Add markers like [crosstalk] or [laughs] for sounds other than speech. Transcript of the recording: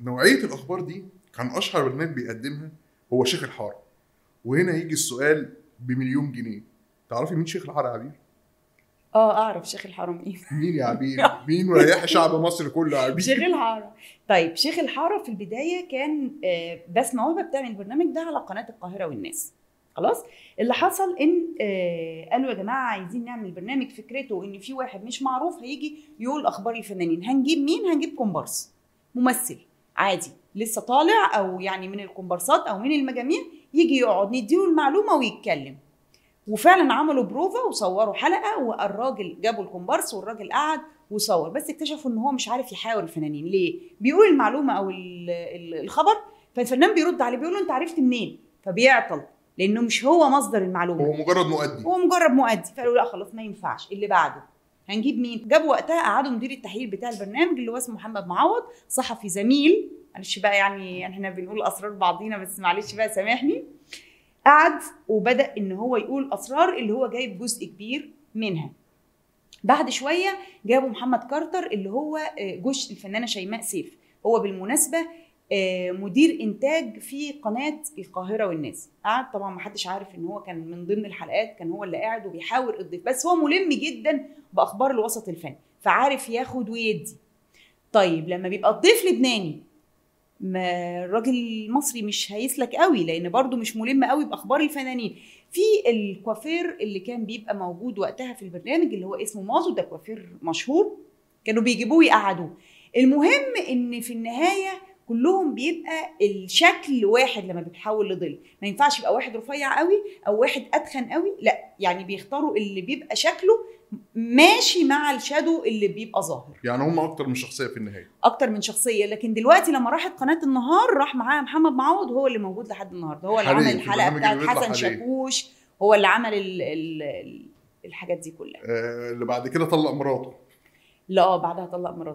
نوعية الأخبار دي كان أشهر برنامج بيقدمها هو شيخ الحاره وهنا يجي السؤال بمليون جنيه. تعرفي مين شيخ الحاره يا عبير؟ آه أعرف شيخ الحرم إيه مين يا عبير؟ [laughs] مين وريح شعب مصر كله يا عبير؟ شيخ الحاره طيب شيخ الحاره في البداية كان آه، بسمه وهبه بتعمل البرنامج ده على قناة القاهرة والناس. خلاص؟ اللي حصل إن آه، قالوا يا جماعة عايزين نعمل برنامج فكرته إن في واحد مش معروف هيجي يقول أخبار الفنانين. هنجيب مين؟ هنجيب كومبارس ممثل. عادي. لسه طالع أو يعني من الكومبارسات أو من المجاميع يجي يقعد نديله المعلومة ويتكلم. وفعلا عملوا بروفا وصوروا حلقة والراجل جابوا الكومبارس والراجل قعد وصور. بس اكتشفوا إن هو مش عارف يحاور الفنانين. ليه؟ بيقول المعلومة أو ال- ال- الخبر فالفنان بيرد عليه بيقول له أنت عرفت منين؟ فبيعطل لأنه مش هو مصدر المعلومة. هو مجرد مؤدي. هو مجرد مؤدي. فقالوا لا خلاص ما ينفعش. اللي بعده؟ هنجيب مين؟ جابوا وقتها قعدوا مدير التحرير بتاع البرنامج اللي هو اسمه محمد معوض صحفي زميل. معلش بقى يعني إحنا بنقول أسرار بعضينا بس معلش بقى سامحني. قعد وبدأ إن هو يقول أسرار اللي هو جايب جزء كبير منها. بعد شوية جابوا محمد كارتر اللي هو آه، جوش الفنانة شيماء سيف. هو بالمناسبة مدير إنتاج في قناة القاهرة والناس. قعد طبعا ما حدش عارف إن هو كان من ضمن الحلقات كان هو اللي قاعد وبيحاور الضيف. بس هو ملم جدا بأخبار الوسط الفني فعارف ياخد ويدي. طيب لما بيبقى الضيف لبناني ما الراجل المصري مش هيسلك قوي لأن برضه مش ملم قوي بأخبار الفنانين. في الكوافير اللي كان بيبقى موجود وقتها في البرنامج اللي هو اسمه مازو ده كوافير مشهور كانوا بيجيبوه يقعدوه المهم إن في النهاية كلهم بيبقى الشكل واحد لما بيتحول لظل. ما ينفعش يبقى واحد رفيع قوي أو واحد أتخن قوي لا يعني بيختاروا اللي بيبقى شكله ماشي مع الشادو اللي بيبقى ظاهر. يعني هم أكتر من شخصية في النهاية. أكتر من شخصية لكن دلوقتي لما راحت قناة النهار راح معاها محمد معوض هو اللي موجود لحد النهارده. هو اللي عمل الحلقة بتاعت حسن. شاكوش هو اللي عمل ال ال ال الحاجات دي كلها. آه اللي بعد كده طلق مراته. لا آه بعدها طلق مراته.